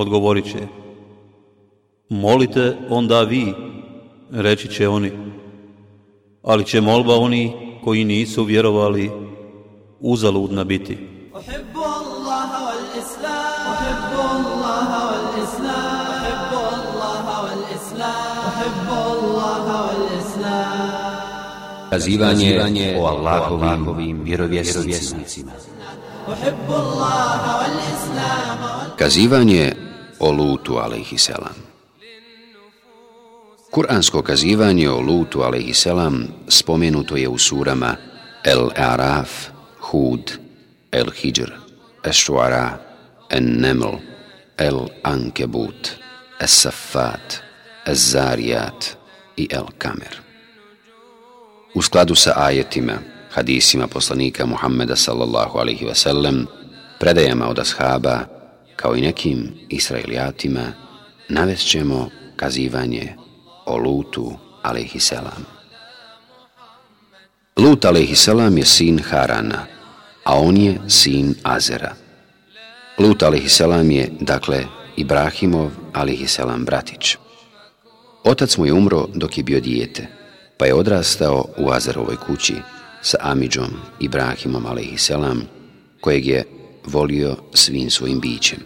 odgovorit će. Molite onda vi, reći će oni. Ali će molba oni koji nisu vjerovali uzaludna biti. Kazivanje o Allahovim vjerovjesnicima. Kazivanje o Lutu alaihisselam. Kur'ansko kazivanje o Lutu alaihisselam spomenuto je u surama El Araf, Hud, El Hijr, shuara En Neml, El Ankebut, Es Safat, Es Zarijat i El Kamer. U skladu sa ajetima, hadisima poslanika Muhammeda sallallahu alaihi wasallam, predajama od ashaba, kao i nekim Israelijatima, navest ćemo kazivanje o Lutu alaihisselam. Lut alaihisselam je sin Harana, a on je sin Azera. Lut alaihisselam je, dakle, Ibrahimov alaihisselam bratić. Otac mu je umro dok je bio dijete, pa je odrastao u Azerovoj kući sa Amidžom Ibrahimom alaihisselam, kojeg je volio svim svojim bićem.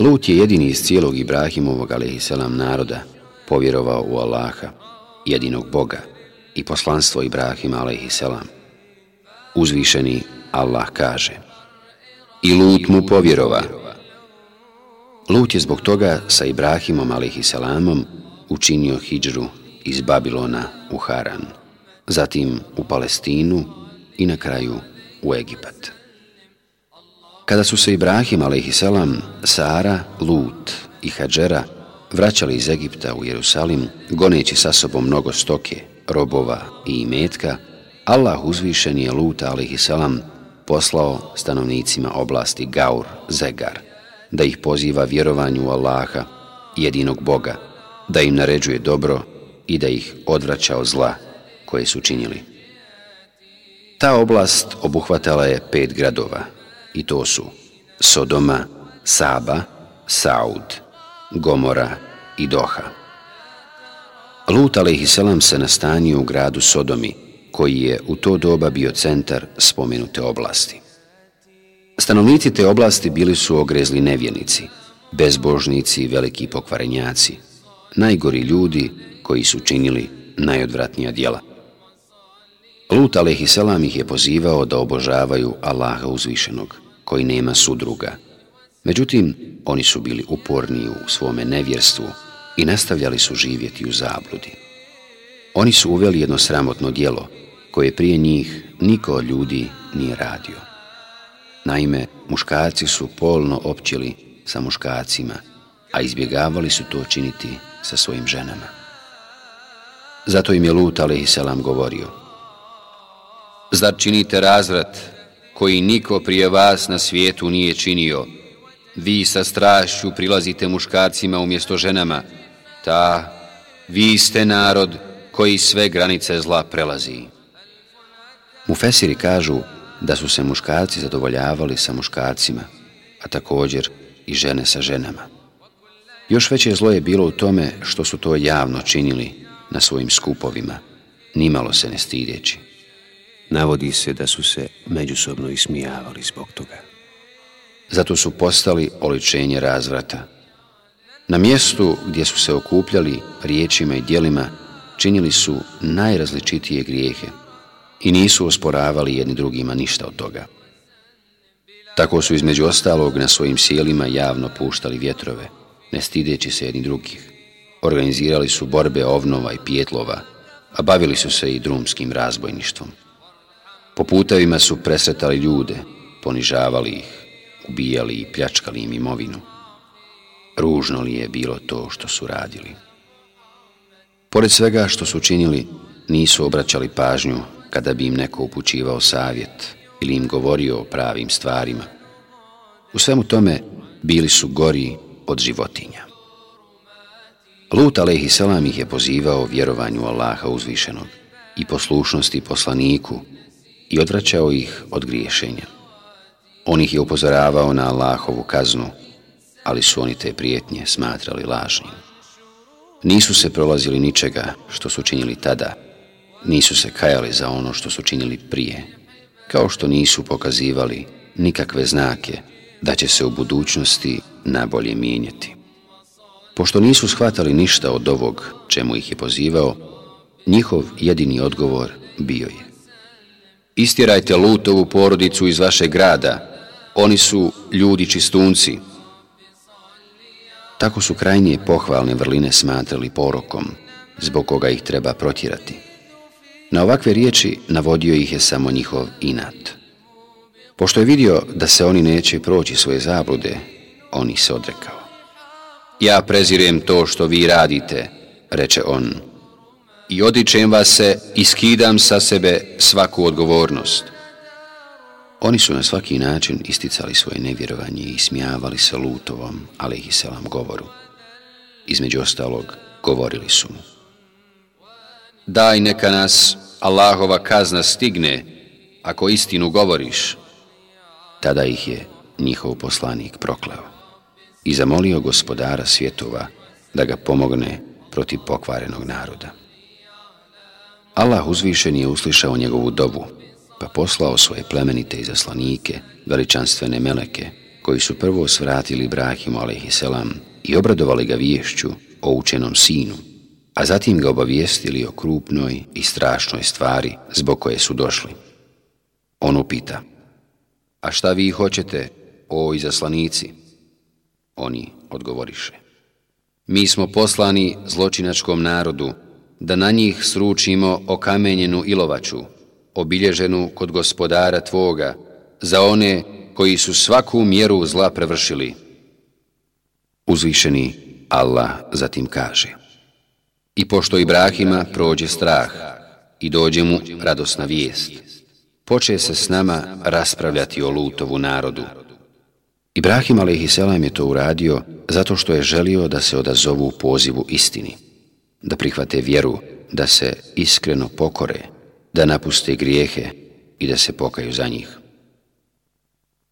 Lut je jedini iz cijelog Ibrahimovog alaihissalam naroda povjerovao u Allaha, jedinog Boga i poslanstvo Ibrahima alaihissalam. Uzvišeni Allah kaže I Lut mu povjerova. Lut je zbog toga sa Ibrahimom alaihissalamom učinio hijđru iz Babilona u Haran, zatim u Palestinu i na kraju u Egipat. Kada su se Ibrahim a.s. Sara, Lut i Hadžera vraćali iz Egipta u Jerusalim, goneći sa sobom mnogo stoke, robova i imetka, Allah uzvišen je Luta a.s. poslao stanovnicima oblasti Gaur, Zegar, da ih poziva vjerovanju Allaha, jedinog Boga, da im naređuje dobro i da ih odvraća od zla koje su činili. Ta oblast obuhvatala je pet gradova, i to su Sodoma, Saba, Saud, Gomora i Doha. Lut a.s. se nastanio u gradu Sodomi, koji je u to doba bio centar spomenute oblasti. Stanovnici te oblasti bili su ogrezli nevjenici, bezbožnici i veliki pokvarenjaci, najgori ljudi koji su činili najodvratnija djela. Lut a.s. ih je pozivao da obožavaju Allaha uzvišenog, koji nema sudruga. Međutim, oni su bili uporni u svome nevjerstvu i nastavljali su živjeti u zabludi. Oni su uveli jedno sramotno djelo koje prije njih niko od ljudi nije radio. Naime, muškarci su polno općili sa muškarcima, a izbjegavali su to činiti sa svojim ženama. Zato im je Lut Selam govorio Zar činite razrat? koji niko prije vas na svijetu nije činio. Vi sa strašću prilazite muškarcima umjesto ženama. Ta, vi ste narod koji sve granice zla prelazi. Mufesiri kažu da su se muškarci zadovoljavali sa muškarcima, a također i žene sa ženama. Još veće zlo je bilo u tome što su to javno činili na svojim skupovima, nimalo se ne stidjeći navodi se da su se međusobno ismijavali zbog toga. Zato su postali oličenje razvrata. Na mjestu gdje su se okupljali riječima i dijelima činili su najrazličitije grijehe i nisu osporavali jedni drugima ništa od toga. Tako su između ostalog na svojim sjelima javno puštali vjetrove, ne stideći se jedni drugih. Organizirali su borbe ovnova i pijetlova, a bavili su se i drumskim razbojništvom. Po putevima su presretali ljude, ponižavali ih, ubijali i pljačkali im imovinu. Ružno li je bilo to što su radili? Pored svega što su činili, nisu obraćali pažnju kada bi im neko upućivao savjet ili im govorio o pravim stvarima. U svemu tome bili su gori od životinja. Lut Alehi selam ih je pozivao vjerovanju Allaha uzvišenog i poslušnosti poslaniku i odvraćao ih od griješenja. On ih je upozoravao na Allahovu kaznu, ali su oni te prijetnje smatrali lažnim. Nisu se prolazili ničega što su činili tada, nisu se kajali za ono što su činili prije, kao što nisu pokazivali nikakve znake da će se u budućnosti nabolje mijenjati. Pošto nisu shvatali ništa od ovog čemu ih je pozivao, njihov jedini odgovor bio je istjerajte Lutovu porodicu iz vašeg grada, oni su ljudi čistunci. Tako su krajnije pohvalne vrline smatrali porokom, zbog koga ih treba protjerati. Na ovakve riječi navodio ih je samo njihov inat. Pošto je vidio da se oni neće proći svoje zablude, on ih se odrekao. Ja prezirem to što vi radite, reče on, i odičem vas se i skidam sa sebe svaku odgovornost. Oni su na svaki način isticali svoje nevjerovanje i smijavali se lutovom, ali ih selam govoru. Između ostalog, govorili su mu. Daj neka nas Allahova kazna stigne, ako istinu govoriš. Tada ih je njihov poslanik proklao i zamolio gospodara svjetova da ga pomogne protiv pokvarenog naroda. Allah uzvišen je uslišao njegovu dobu, pa poslao svoje plemenite izaslanike, veličanstvene meleke, koji su prvo svratili Ibrahimu a.s. i obradovali ga viješću o učenom sinu, a zatim ga obavijestili o krupnoj i strašnoj stvari zbog koje su došli. On upita, a šta vi hoćete, o izaslanici? Oni odgovoriše, mi smo poslani zločinačkom narodu da na njih sručimo okamenjenu ilovaču, obilježenu kod gospodara Tvoga, za one koji su svaku mjeru zla prevršili. Uzvišeni Allah zatim kaže I pošto Ibrahima prođe strah i dođe mu radosna vijest, poče se s nama raspravljati o Lutovu narodu. Ibrahim a.s. je to uradio zato što je želio da se odazovu pozivu istini da prihvate vjeru, da se iskreno pokore, da napuste grijehe i da se pokaju za njih.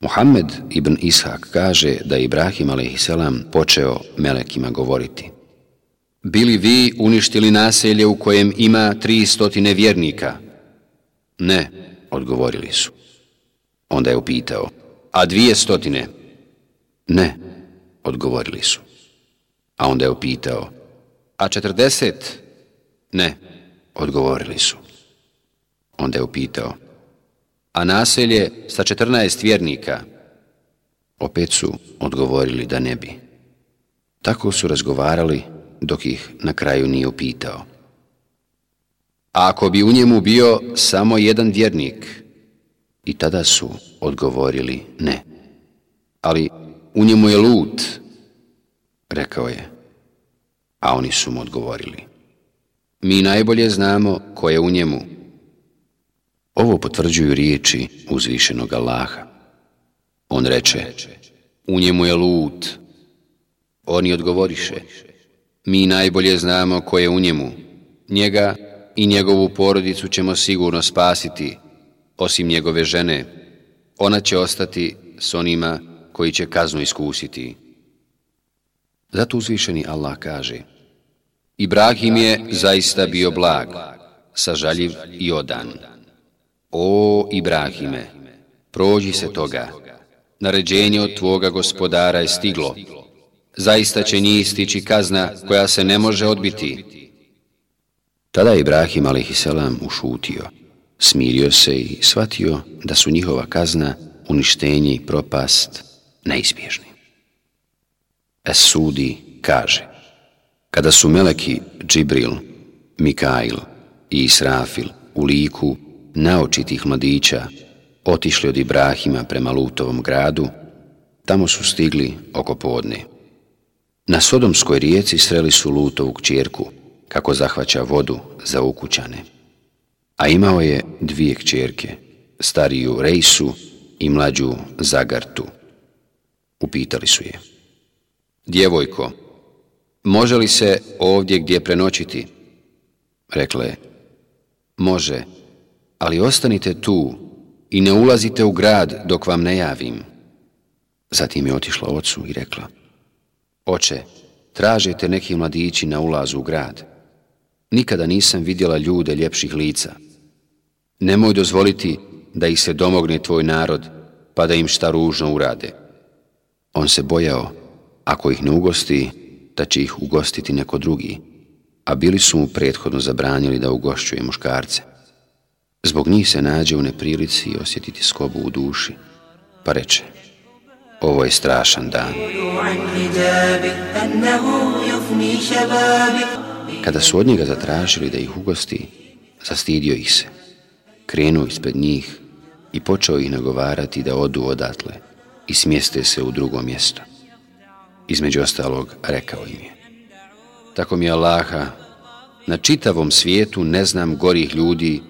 Muhammed ibn Ishak kaže da je Ibrahim a.s. počeo melekima govoriti. Bili vi uništili naselje u kojem ima tri stotine vjernika? Ne, odgovorili su. Onda je upitao, a dvije stotine? Ne, odgovorili su. A onda je upitao, a četrdeset? ne, odgovorili su. Onda je upitao, a naselje sa 14 vjernika? Opet su odgovorili da ne bi. Tako su razgovarali dok ih na kraju nije upitao. A ako bi u njemu bio samo jedan vjernik? I tada su odgovorili ne. Ali u njemu je lut, rekao je. A oni su mu odgovorili. Mi najbolje znamo ko je u njemu. Ovo potvrđuju riječi uzvišenog Allaha. On reče, u njemu je lut. Oni odgovoriše, mi najbolje znamo ko je u njemu. Njega i njegovu porodicu ćemo sigurno spasiti, osim njegove žene. Ona će ostati s onima koji će kaznu iskusiti. Zato uzvišeni Allah kaže Ibrahim je zaista bio blag, sažaljiv i odan. O Ibrahime, prođi se toga. Naređenje od tvoga gospodara je stiglo. Zaista će njih stići kazna koja se ne može odbiti. Tada Ibrahim a.s. ušutio, smirio se i shvatio da su njihova kazna uništenje i propast neizbježni. A e sudi kaže Kada su meleki Džibril, Mikail i Israfil u liku naočitih mladića otišli od Ibrahima prema Lutovom gradu, tamo su stigli oko podne. Na Sodomskoj rijeci sreli su Lutovu kćerku, kako zahvaća vodu za ukućane. A imao je dvije kćerke, stariju Rejsu i mlađu Zagartu. Upitali su je. Djevojko, može li se ovdje gdje prenoćiti? Rekla je, može, ali ostanite tu i ne ulazite u grad dok vam ne javim. Zatim je otišla ocu i rekla, oče, tražite neki mladići na ulazu u grad. Nikada nisam vidjela ljude ljepših lica. Nemoj dozvoliti da ih se domogne tvoj narod, pa da im šta ružno urade. On se bojao ako ih ne ugosti, da će ih ugostiti neko drugi, a bili su mu prethodno zabranili da ugošćuje muškarce. Zbog njih se nađe u neprilici i osjetiti skobu u duši, pa reče, ovo je strašan dan. Kada su od njega zatražili da ih ugosti, zastidio ih se. Krenuo ispred njih i počeo ih nagovarati da odu odatle i smjeste se u drugo mjesto između ostalog rekao im je. Tako mi je Allaha, na čitavom svijetu ne znam gorih ljudi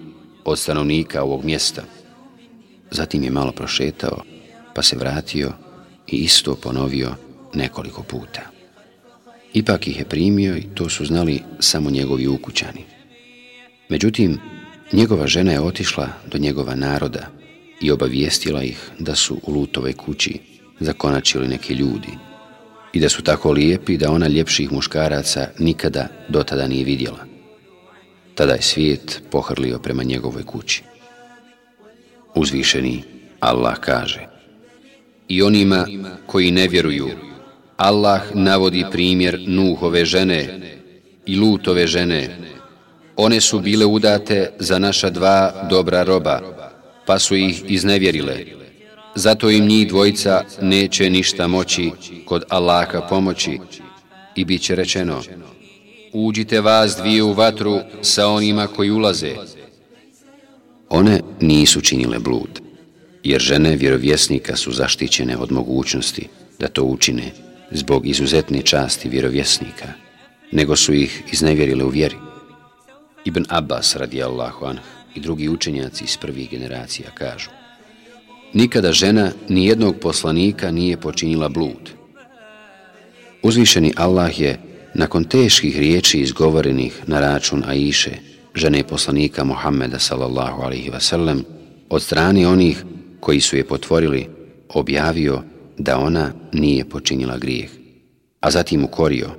od stanovnika ovog mjesta. Zatim je malo prošetao, pa se vratio i isto ponovio nekoliko puta. Ipak ih je primio i to su znali samo njegovi ukućani. Međutim, njegova žena je otišla do njegova naroda i obavijestila ih da su u Lutovoj kući zakonačili neki ljudi i da su tako lijepi da ona ljepših muškaraca nikada dotada nije vidjela. Tada je svijet pohrlio prema njegovoj kući. Uzvišeni Allah kaže I onima koji ne vjeruju, Allah navodi primjer Nuhove žene i Lutove žene. One su bile udate za naša dva dobra roba, pa su ih iznevjerile zato im njih dvojica neće ništa moći kod Allaha pomoći i bit će rečeno Uđite vas dvije u vatru sa onima koji ulaze. One nisu činile blud, jer žene vjerovjesnika su zaštićene od mogućnosti da to učine zbog izuzetne časti vjerovjesnika, nego su ih iznevjerile u vjeri. Ibn Abbas radijallahu anh i drugi učenjaci iz prvih generacija kažu Nikada žena ni jednog poslanika nije počinila blud. Uzvišeni Allah je nakon teških riječi izgovorenih na račun Aiše, žene poslanika Muhammeda sallallahu alihi wasallam, od strane onih koji su je potvorili, objavio da ona nije počinila grijeh, a zatim ukorio,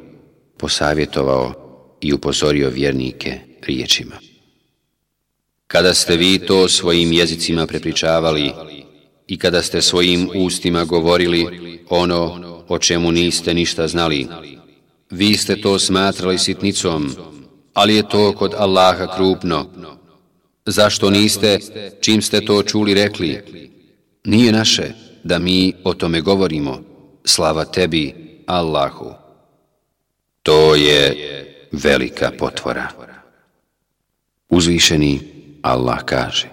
posavjetovao i upozorio vjernike riječima. Kada ste vi to svojim jezicima prepričavali, i kada ste svojim ustima govorili ono o čemu niste ništa znali. Vi ste to smatrali sitnicom, ali je to kod Allaha krupno. Zašto niste, čim ste to čuli, rekli? Nije naše da mi o tome govorimo. Slava tebi, Allahu. To je velika potvora. Uzvišeni Allah kaže.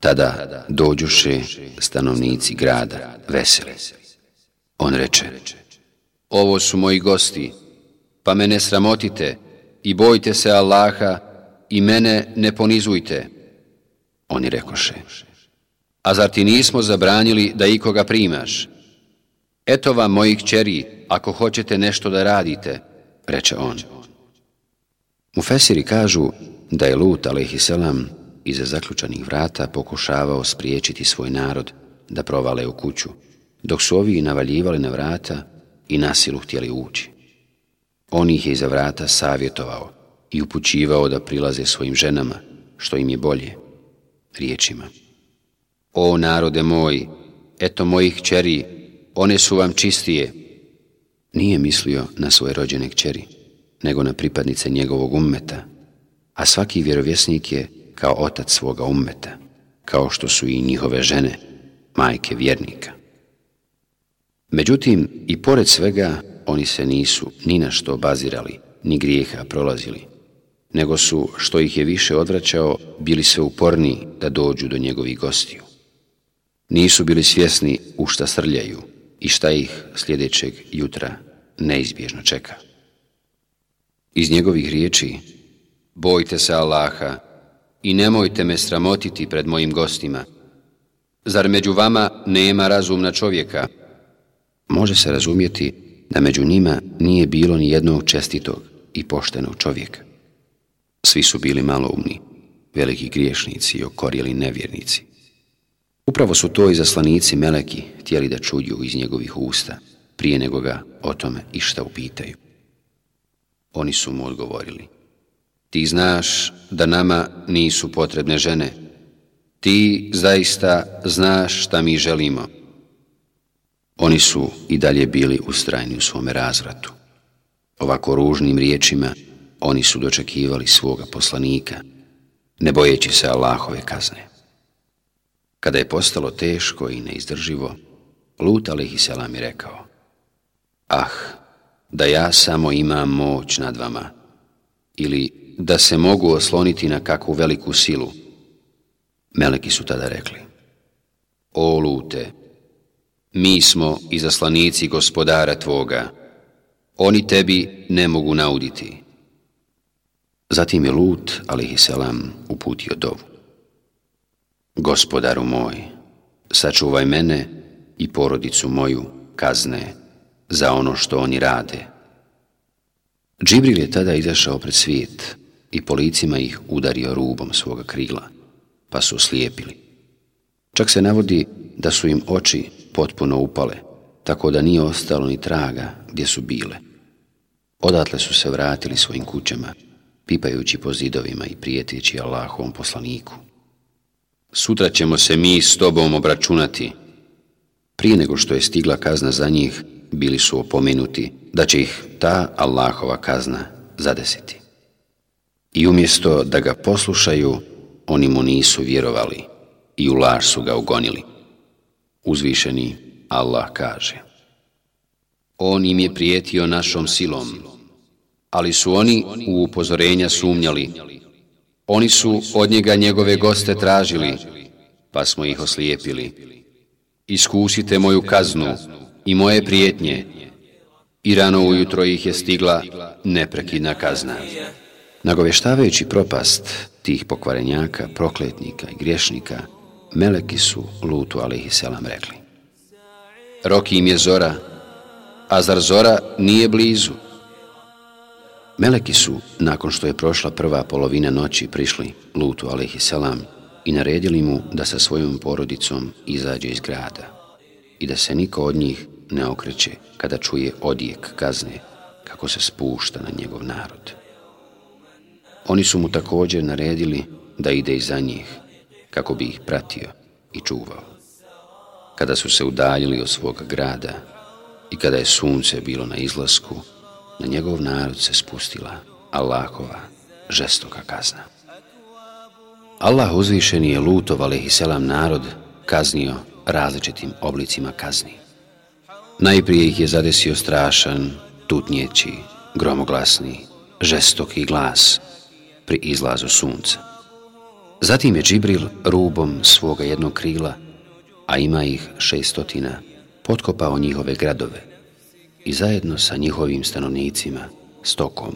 Tada dođuše stanovnici grada, veseli. On reče, ovo su moji gosti, pa me ne sramotite i bojte se Allaha i mene ne ponizujte. Oni rekoše, a zar ti nismo zabranili da ikoga primaš? Eto vam mojih čeri, ako hoćete nešto da radite, reče on. fesiri kažu da je Lut, alaihisselam, iza zaključanih vrata pokušavao spriječiti svoj narod da provale u kuću, dok su ovi navaljivali na vrata i nasilu htjeli ući. On ih je iza vrata savjetovao i upućivao da prilaze svojim ženama, što im je bolje, riječima. O narode moj, eto mojih čeri, one su vam čistije. Nije mislio na svoje rođene kćeri, nego na pripadnice njegovog ummeta, a svaki vjerovjesnik je kao otac svoga ummeta, kao što su i njihove žene, majke vjernika. Međutim, i pored svega, oni se nisu ni na što bazirali, ni grijeha prolazili, nego su, što ih je više odvraćao, bili sve uporniji da dođu do njegovih gostiju. Nisu bili svjesni u šta srljaju i šta ih sljedećeg jutra neizbježno čeka. Iz njegovih riječi, bojte se Allaha i nemojte me sramotiti pred mojim gostima. Zar među vama nema razumna čovjeka? Može se razumjeti da među njima nije bilo ni jednog čestitog i poštenog čovjeka. Svi su bili maloumni, veliki griješnici i okorjeli nevjernici. Upravo su to i zaslanici Meleki htjeli da čuju iz njegovih usta, prije nego ga o tome išta upitaju. Oni su mu odgovorili. Ti znaš da nama nisu potrebne žene. Ti zaista znaš šta mi želimo. Oni su i dalje bili ustrajni u svome razvratu. Ovako ružnim riječima oni su dočekivali svoga poslanika, ne bojeći se Allahove kazne. Kada je postalo teško i neizdrživo, Lut i selam je rekao Ah, da ja samo imam moć nad vama, ili da se mogu osloniti na kakvu veliku silu? Meleki su tada rekli, O lute, mi smo izaslanici gospodara tvoga, oni tebi ne mogu nauditi. Zatim je Lut, selam, uputio dovu. Gospodaru moj, sačuvaj mene i porodicu moju kazne za ono što oni rade. Džibril je tada izašao pred svijet, i policima ih udario rubom svoga krila, pa su oslijepili. Čak se navodi da su im oči potpuno upale, tako da nije ostalo ni traga gdje su bile. Odatle su se vratili svojim kućama, pipajući po zidovima i prijeteći Allahovom poslaniku. Sutra ćemo se mi s tobom obračunati. Prije nego što je stigla kazna za njih, bili su opomenuti da će ih ta Allahova kazna zadesiti. I umjesto da ga poslušaju, oni mu nisu vjerovali i u laž su ga ugonili. Uzvišeni Allah kaže On im je prijetio našom silom, ali su oni u upozorenja sumnjali. Oni su od njega njegove goste tražili, pa smo ih oslijepili. Iskusite moju kaznu i moje prijetnje, i rano ujutro ih je stigla neprekidna kazna. Nagovještavajući propast tih pokvarenjaka, prokletnika i griješnika, meleki su Lutu selam rekli. Roki im je zora, a zar zora nije blizu? Meleki su, nakon što je prošla prva polovina noći, prišli Lutu selam i naredili mu da sa svojom porodicom izađe iz grada i da se niko od njih ne okreće kada čuje odijek kazne kako se spušta na njegov narod. Oni su mu također naredili da ide iza njih, kako bi ih pratio i čuvao. Kada su se udaljili od svoga grada i kada je sunce bilo na izlasku, na njegov narod se spustila Allahova žestoka kazna. Allah uzvišeni je lutov, i selam narod, kaznio različitim oblicima kazni. Najprije ih je zadesio strašan, tutnjeći, gromoglasni, žestoki glas pri izlazu sunca. Zatim je Džibril rubom svoga jednog krila, a ima ih šestotina, potkopao njihove gradove i zajedno sa njihovim stanovnicima, stokom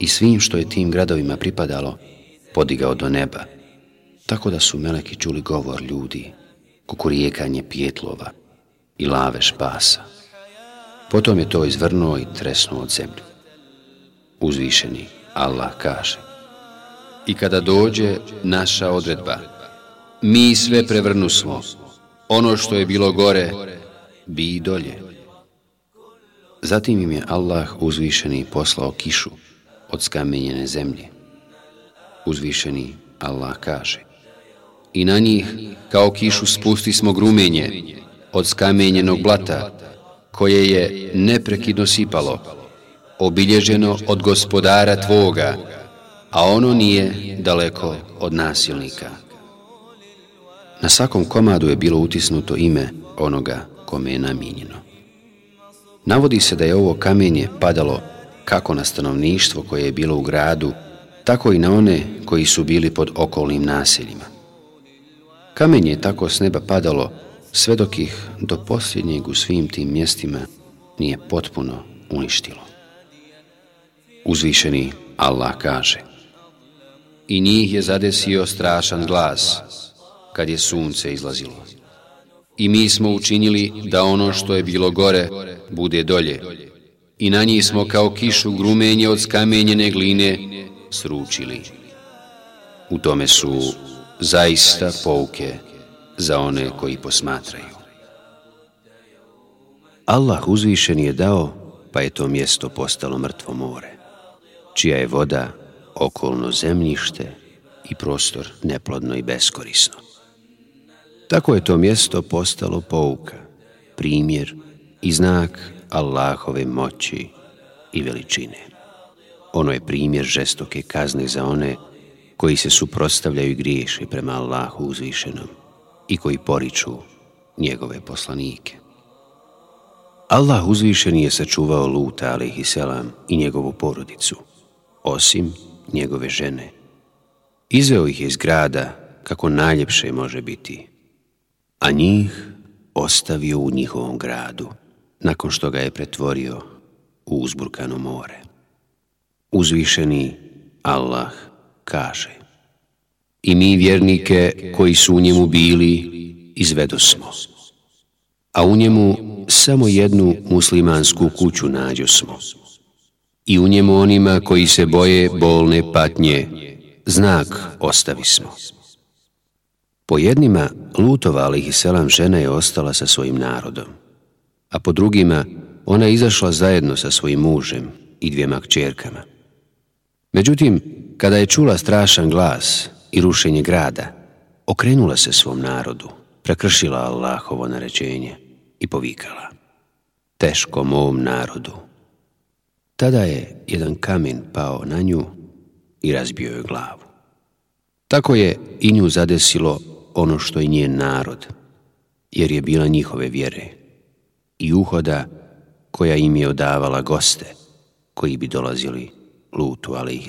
i svim što je tim gradovima pripadalo, podigao do neba, tako da su meleki čuli govor ljudi, kukurijekanje pjetlova i lave špasa. Potom je to izvrnuo i tresnuo od zemlju. Uzvišeni Allah kaže i kada dođe naša odredba. Mi sve prevrnu smo. Ono što je bilo gore, bi i dolje. Zatim im je Allah uzvišeni poslao kišu od skamenjene zemlje. Uzvišeni Allah kaže I na njih kao kišu spusti smo grumenje od skamenjenog blata koje je neprekidno sipalo, obilježeno od gospodara Tvoga, a ono nije daleko od nasilnika. Na svakom komadu je bilo utisnuto ime onoga kome je namijenjeno. Navodi se da je ovo kamenje padalo kako na stanovništvo koje je bilo u gradu, tako i na one koji su bili pod okolnim naseljima. Kamenje je tako s neba padalo sve dok ih do posljednjeg u svim tim mjestima nije potpuno uništilo. Uzvišeni Allah kaže i njih je zadesio strašan glas kad je sunce izlazilo. I mi smo učinili da ono što je bilo gore bude dolje i na njih smo kao kišu grumenje od skamenjene gline sručili. U tome su zaista pouke za one koji posmatraju. Allah uzvišen je dao, pa je to mjesto postalo mrtvo more, čija je voda okolno zemljište i prostor neplodno i beskorisno. Tako je to mjesto postalo pouka, primjer i znak Allahove moći i veličine. Ono je primjer žestoke kazne za one koji se suprotstavljaju i griješe prema Allahu uzvišenom i koji poriču njegove poslanike. Allah uzvišeni je sačuvao Luta, alaihi selam, i njegovu porodicu, osim njegove žene. Izveo ih je iz grada kako najljepše može biti, a njih ostavio u njihovom gradu, nakon što ga je pretvorio u uzburkano more. Uzvišeni Allah kaže I mi vjernike koji su u njemu bili izvedo smo, a u njemu samo jednu muslimansku kuću nađo smo i u njemu onima koji se boje bolne patnje. Znak ostavi smo. Po jednima Lutova i selam žena je ostala sa svojim narodom, a po drugima ona je izašla zajedno sa svojim mužem i dvijema kćerkama. Međutim, kada je čula strašan glas i rušenje grada, okrenula se svom narodu, prekršila Allahovo narečenje i povikala. Teško mom narodu, tada je jedan kamen pao na nju i razbio joj glavu. Tako je i nju zadesilo ono što je njen narod, jer je bila njihove vjere i uhoda koja im je odavala goste koji bi dolazili lutu, ali i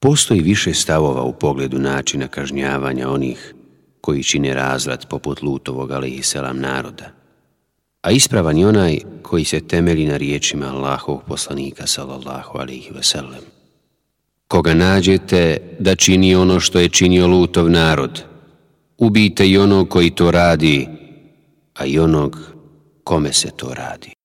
Postoji više stavova u pogledu načina kažnjavanja onih koji čine razrad poput lutovog, ali naroda a ispravan je onaj koji se temeli na riječima Allahovog poslanika sallallahu alaihi veselem. Koga nađete da čini ono što je činio lutov narod, ubijte i onog koji to radi, a i onog kome se to radi.